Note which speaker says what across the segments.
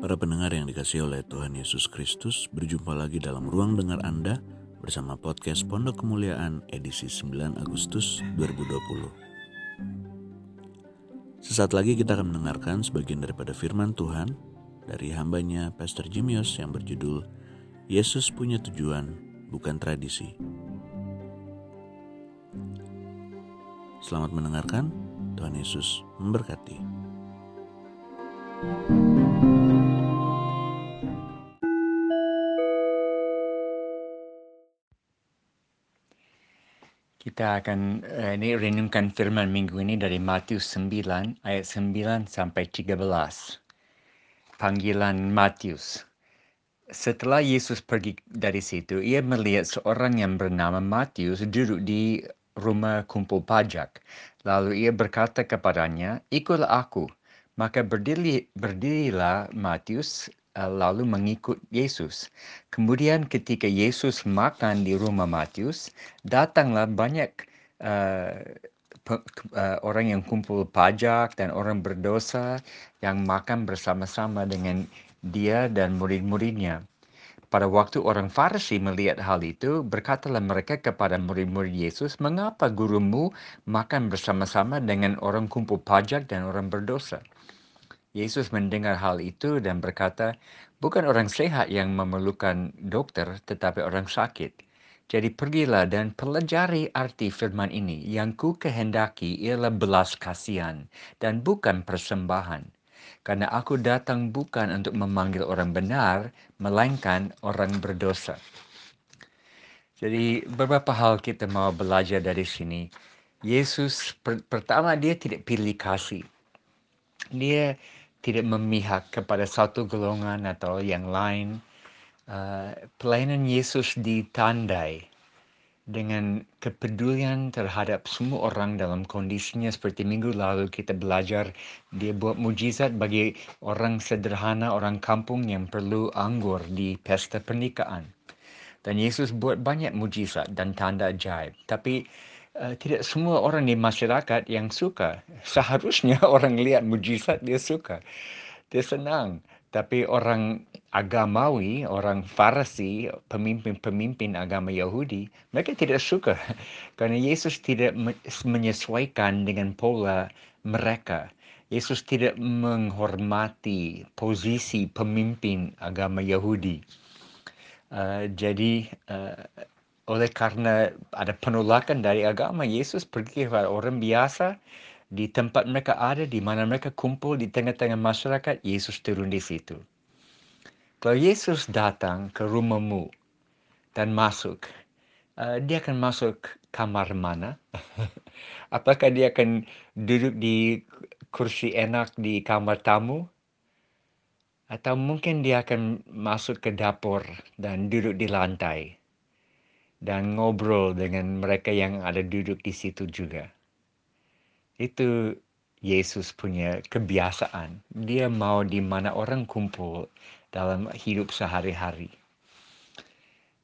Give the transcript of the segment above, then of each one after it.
Speaker 1: Para pendengar yang dikasih oleh Tuhan Yesus Kristus, berjumpa lagi dalam ruang dengar Anda bersama podcast Pondok Kemuliaan edisi 9 Agustus 2020. Sesaat lagi kita akan mendengarkan sebagian daripada firman Tuhan dari hambanya Pastor Jimios yang berjudul Yesus punya tujuan, bukan tradisi. Selamat mendengarkan, Tuhan Yesus memberkati.
Speaker 2: Kita akan uh, ini renungkan firman minggu ini dari Matius 9 ayat 9 sampai 13. Panggilan Matius. Setelah Yesus pergi dari situ, ia melihat seorang yang bernama Matius duduk di rumah kumpul pajak. Lalu ia berkata kepadanya, "Ikutlah aku." Maka berdiri, berdirilah Matius lalu mengikut Yesus. Kemudian ketika Yesus makan di rumah Matius, datanglah banyak uh, orang yang kumpul pajak dan orang berdosa yang makan bersama-sama dengan dia dan murid-muridnya. Pada waktu orang Farisi melihat hal itu, berkatalah mereka kepada murid-murid Yesus, "Mengapa gurumu makan bersama-sama dengan orang kumpul pajak dan orang berdosa?" Yesus mendengar hal itu dan berkata, bukan orang sehat yang memerlukan dokter, tetapi orang sakit. Jadi pergilah dan pelajari arti firman ini. Yang ku kehendaki ialah belas kasihan dan bukan persembahan. Karena aku datang bukan untuk memanggil orang benar, melainkan orang berdosa. Jadi beberapa hal kita mau belajar dari sini. Yesus per pertama dia tidak pilih kasih. Dia tidak memihak kepada satu golongan atau yang lain. Uh, pelayanan Yesus ditandai dengan kepedulian terhadap semua orang dalam kondisinya seperti minggu lalu kita belajar dia buat mujizat bagi orang sederhana, orang kampung yang perlu anggur di pesta pernikahan. Dan Yesus buat banyak mujizat dan tanda ajaib. Tapi uh, tidak semua orang di masyarakat yang suka. Seharusnya orang lihat mujizat dia suka. Dia senang. Tapi orang agamawi, orang Farisi, pemimpin-pemimpin agama Yahudi, mereka tidak suka. Karena Yesus tidak menyesuaikan dengan pola mereka. Yesus tidak menghormati posisi pemimpin agama Yahudi. Uh, jadi uh, oleh karena ada penolakan dari agama, Yesus pergi kepada orang biasa di tempat mereka ada, di mana mereka kumpul di tengah-tengah masyarakat, Yesus turun di situ. Kalau Yesus datang ke rumahmu dan masuk, uh, dia akan masuk kamar mana? Apakah dia akan duduk di kursi enak di kamar tamu? Atau mungkin dia akan masuk ke dapur dan duduk di lantai? Dan ngobrol dengan mereka yang ada duduk di situ juga. Itu Yesus punya kebiasaan. Dia mau di mana orang kumpul dalam hidup sehari-hari.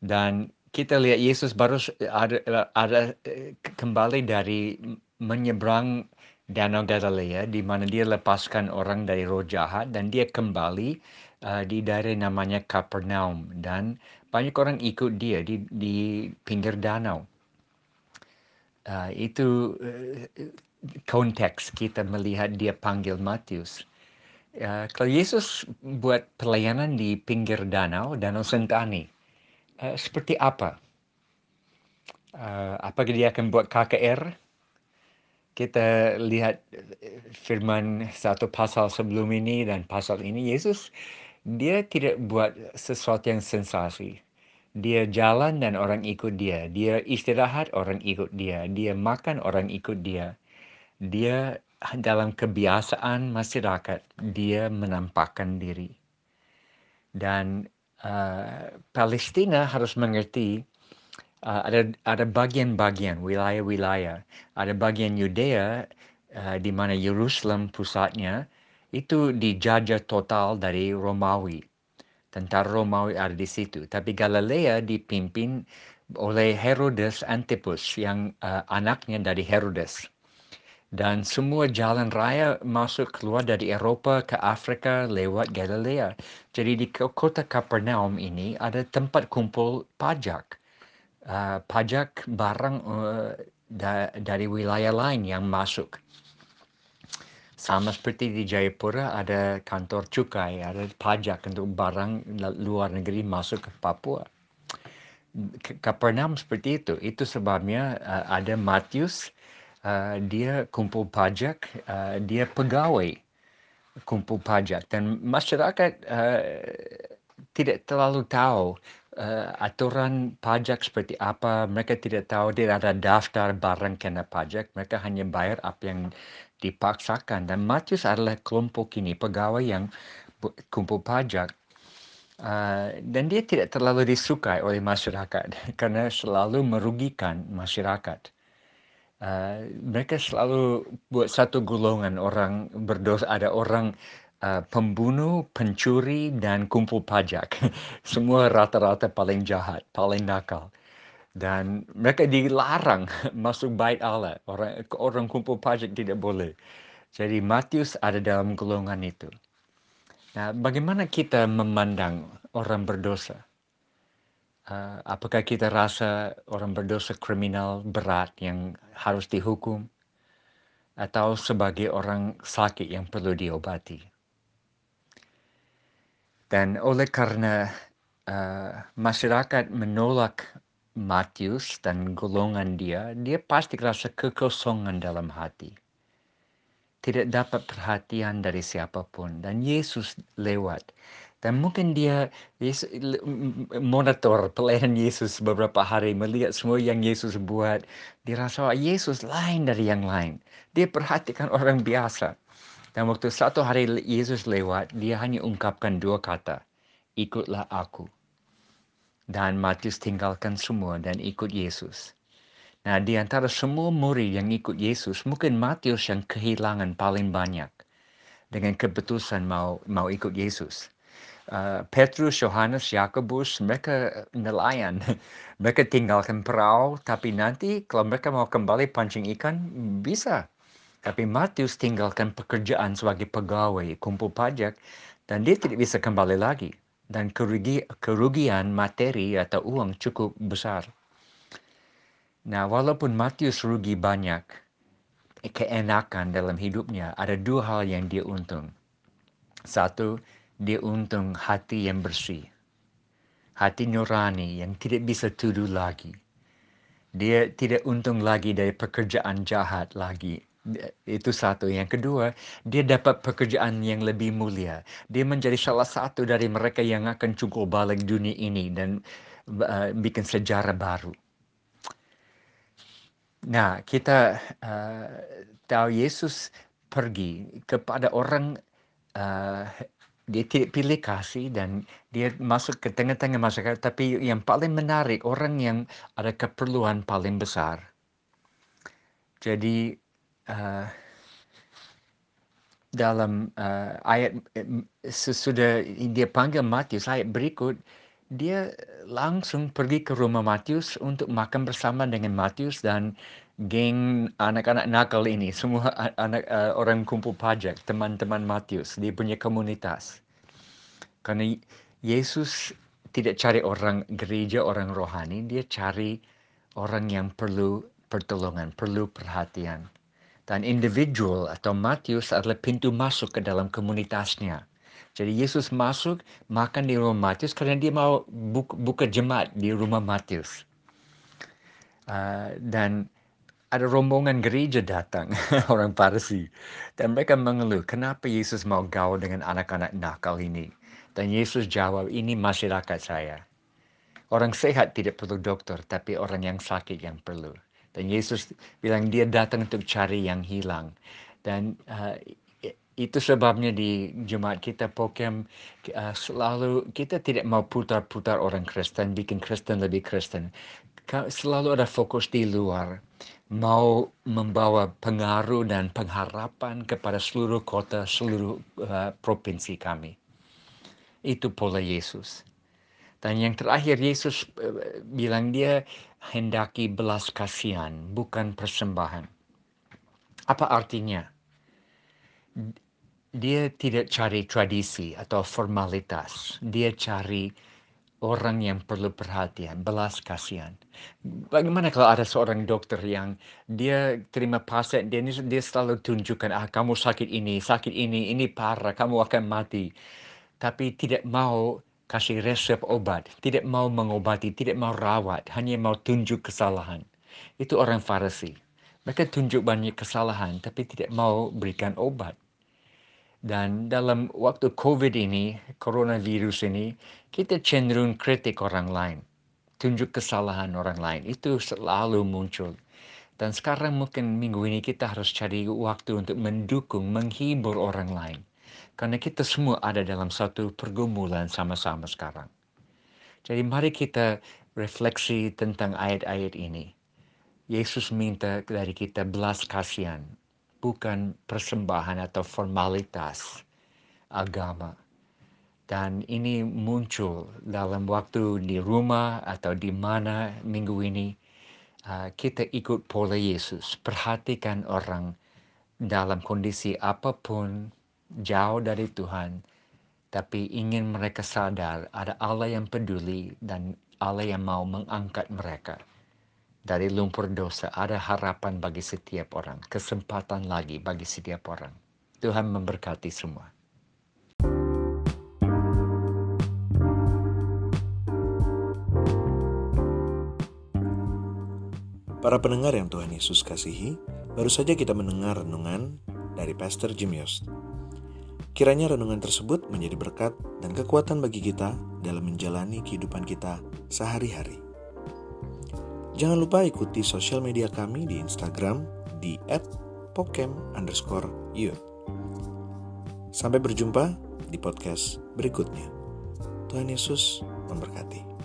Speaker 2: Dan kita lihat Yesus baru ada, ada kembali dari menyeberang Danau Galilea di mana dia lepaskan orang dari roh jahat dan dia kembali uh, di daerah namanya Kapernaum dan banyak orang ikut dia di di pinggir danau. Uh, itu uh, konteks kita melihat dia panggil Matius. Uh, kalau Yesus buat pelayanan di pinggir danau, Danau Sentani, uh, seperti apa? Uh, apakah dia akan buat KKR? Kita lihat firman satu pasal sebelum ini dan pasal ini, Yesus dia tidak buat sesuatu yang sensasi. Dia jalan dan orang ikut dia. Dia istirahat, orang ikut dia. Dia makan, orang ikut dia. Dia dalam kebiasaan masyarakat, dia menampakkan diri. Dan uh, Palestina harus mengerti uh, ada ada bagian-bagian wilayah-wilayah. Ada bagian Yudea uh, di mana Yerusalem pusatnya itu dijajah total dari Romawi. Tentara Romawi ada di situ. Tapi Galilea dipimpin oleh Herodes Antipus yang uh, anaknya dari Herodes. dan semua jalan raya masuk keluar dari Eropah ke Afrika lewat Galilea. Jadi di kota Kapernaum ini ada tempat kumpul pajak. Uh, pajak barang uh, da dari wilayah lain yang masuk. Sama seperti di Jayapura ada kantor cukai, ada pajak untuk barang luar negeri masuk ke Papua. Kapernaum seperti itu. Itu sebabnya uh, ada Matius uh, dia kumpul pajak, uh, dia pegawai kumpul pajak dan masyarakat uh, tidak terlalu tahu uh, aturan pajak seperti apa. Mereka tidak tahu dia ada daftar barang kena pajak. Mereka hanya bayar apa yang dipaksakan. Dan Matius adalah kelompok ini pegawai yang kumpul pajak. Uh, dan dia tidak terlalu disukai oleh masyarakat karena selalu merugikan masyarakat. Uh, mereka selalu buat satu golongan orang berdosa. Ada orang uh, pembunuh, pencuri, dan kumpul pajak. Semua rata-rata paling jahat, paling nakal. Dan mereka dilarang masuk bait Allah. Orang, orang kumpul pajak tidak boleh. Jadi Matius ada dalam golongan itu. Nah, bagaimana kita memandang orang berdosa? uh, apakah kita rasa orang berdosa kriminal berat yang harus dihukum atau sebagai orang sakit yang perlu diobati. Dan oleh karena uh, masyarakat menolak Matius dan golongan dia, dia pasti rasa kekosongan dalam hati. Tidak dapat perhatian dari siapa pun. Dan Yesus lewat dan mungkin dia Yesus, monitor pelayanan Yesus beberapa hari, melihat semua yang Yesus buat. Dia rasa Yesus lain dari yang lain. Dia perhatikan orang biasa. Dan waktu satu hari Yesus lewat, dia hanya ungkapkan dua kata. Ikutlah aku. Dan Matius tinggalkan semua dan ikut Yesus. Nah, di antara semua murid yang ikut Yesus, mungkin Matius yang kehilangan paling banyak dengan keputusan mau mau ikut Yesus. Uh, Petrus, Yohanes, Yakobus, mereka nelayan. mereka tinggalkan perahu, tapi nanti kalau mereka mau kembali pancing ikan, bisa. Tapi Matius tinggalkan pekerjaan sebagai pegawai, kumpul pajak, dan dia tidak bisa kembali lagi. Dan kerugi, kerugian materi atau uang cukup besar. Nah, walaupun Matius rugi banyak, keenakan dalam hidupnya, ada dua hal yang dia untung. Satu, dia untung hati yang bersih. Hati nurani yang tidak bisa tuduh lagi. Dia tidak untung lagi dari pekerjaan jahat lagi. Itu satu. Yang kedua, dia dapat pekerjaan yang lebih mulia. Dia menjadi salah satu dari mereka yang akan cukup balik dunia ini dan uh, bikin sejarah baru. Nah, kita uh, tahu Yesus pergi kepada orang uh, dia tidak pilih kasih dan dia masuk ke tengah-tengah masyarakat. Tapi yang paling menarik, orang yang ada keperluan paling besar. Jadi uh, dalam uh, ayat sesudah dia panggil Matius, ayat berikut, dia langsung pergi ke rumah Matius untuk makan bersama dengan Matius dan geng anak-anak nakal ini, semua anak uh, orang kumpul pajak, teman-teman Matius, dia punya komunitas. Karena Yesus tidak cari orang gereja, orang rohani, dia cari orang yang perlu pertolongan, perlu perhatian. Dan individual atau Matius adalah pintu masuk ke dalam komunitasnya. Jadi Yesus masuk makan di rumah Matius karena dia mau buka, jemaat di rumah Matius. Uh, dan ada rombongan gereja datang, orang Parsi. Dan mereka mengeluh, kenapa Yesus mau gaul dengan anak-anak nakal ini? Dan Yesus jawab, ini masyarakat saya. Orang sehat tidak perlu dokter, tapi orang yang sakit yang perlu. Dan Yesus bilang dia datang untuk cari yang hilang. Dan uh, itu sebabnya di jemaat kita Pokem uh, selalu kita tidak mau putar-putar orang Kristen, bikin Kristen lebih Kristen. Selalu ada fokus di luar mau membawa pengaruh dan pengharapan kepada seluruh kota, seluruh uh, provinsi kami. Itu pola Yesus. Dan yang terakhir Yesus uh, bilang dia hendaki belas kasihan, bukan persembahan. Apa artinya? Dia tidak cari tradisi atau formalitas. Dia cari orang yang perlu perhatian, belas kasihan. Bagaimana kalau ada seorang dokter yang dia terima pasien, dia, dia selalu tunjukkan, ah kamu sakit ini, sakit ini, ini parah, kamu akan mati. Tapi tidak mau kasih resep obat, tidak mau mengobati, tidak mau rawat, hanya mau tunjuk kesalahan. Itu orang Farisi. Mereka tunjuk banyak kesalahan, tapi tidak mau berikan obat. Dan dalam waktu COVID ini, coronavirus ini, kita cenderung kritik orang lain. Tunjuk kesalahan orang lain. Itu selalu muncul. Dan sekarang mungkin minggu ini kita harus cari waktu untuk mendukung, menghibur orang lain. Karena kita semua ada dalam satu pergumulan sama-sama sekarang. Jadi mari kita refleksi tentang ayat-ayat ini. Yesus minta dari kita belas kasihan, bukan persembahan atau formalitas agama. Dan ini muncul dalam waktu di rumah atau di mana minggu ini uh, kita ikut pola Yesus. Perhatikan orang dalam kondisi apa pun jauh dari Tuhan. Tapi ingin mereka sadar ada Allah yang peduli dan Allah yang mau mengangkat mereka dari lumpur dosa ada harapan bagi setiap orang, kesempatan lagi bagi setiap orang. Tuhan memberkati semua.
Speaker 1: Para pendengar yang Tuhan Yesus kasihi, baru saja kita mendengar renungan dari Pastor Jim Yost. Kiranya renungan tersebut menjadi berkat dan kekuatan bagi kita dalam menjalani kehidupan kita sehari-hari. Jangan lupa ikuti sosial media kami di Instagram di @pokem Sampai berjumpa di podcast berikutnya. Tuhan Yesus memberkati.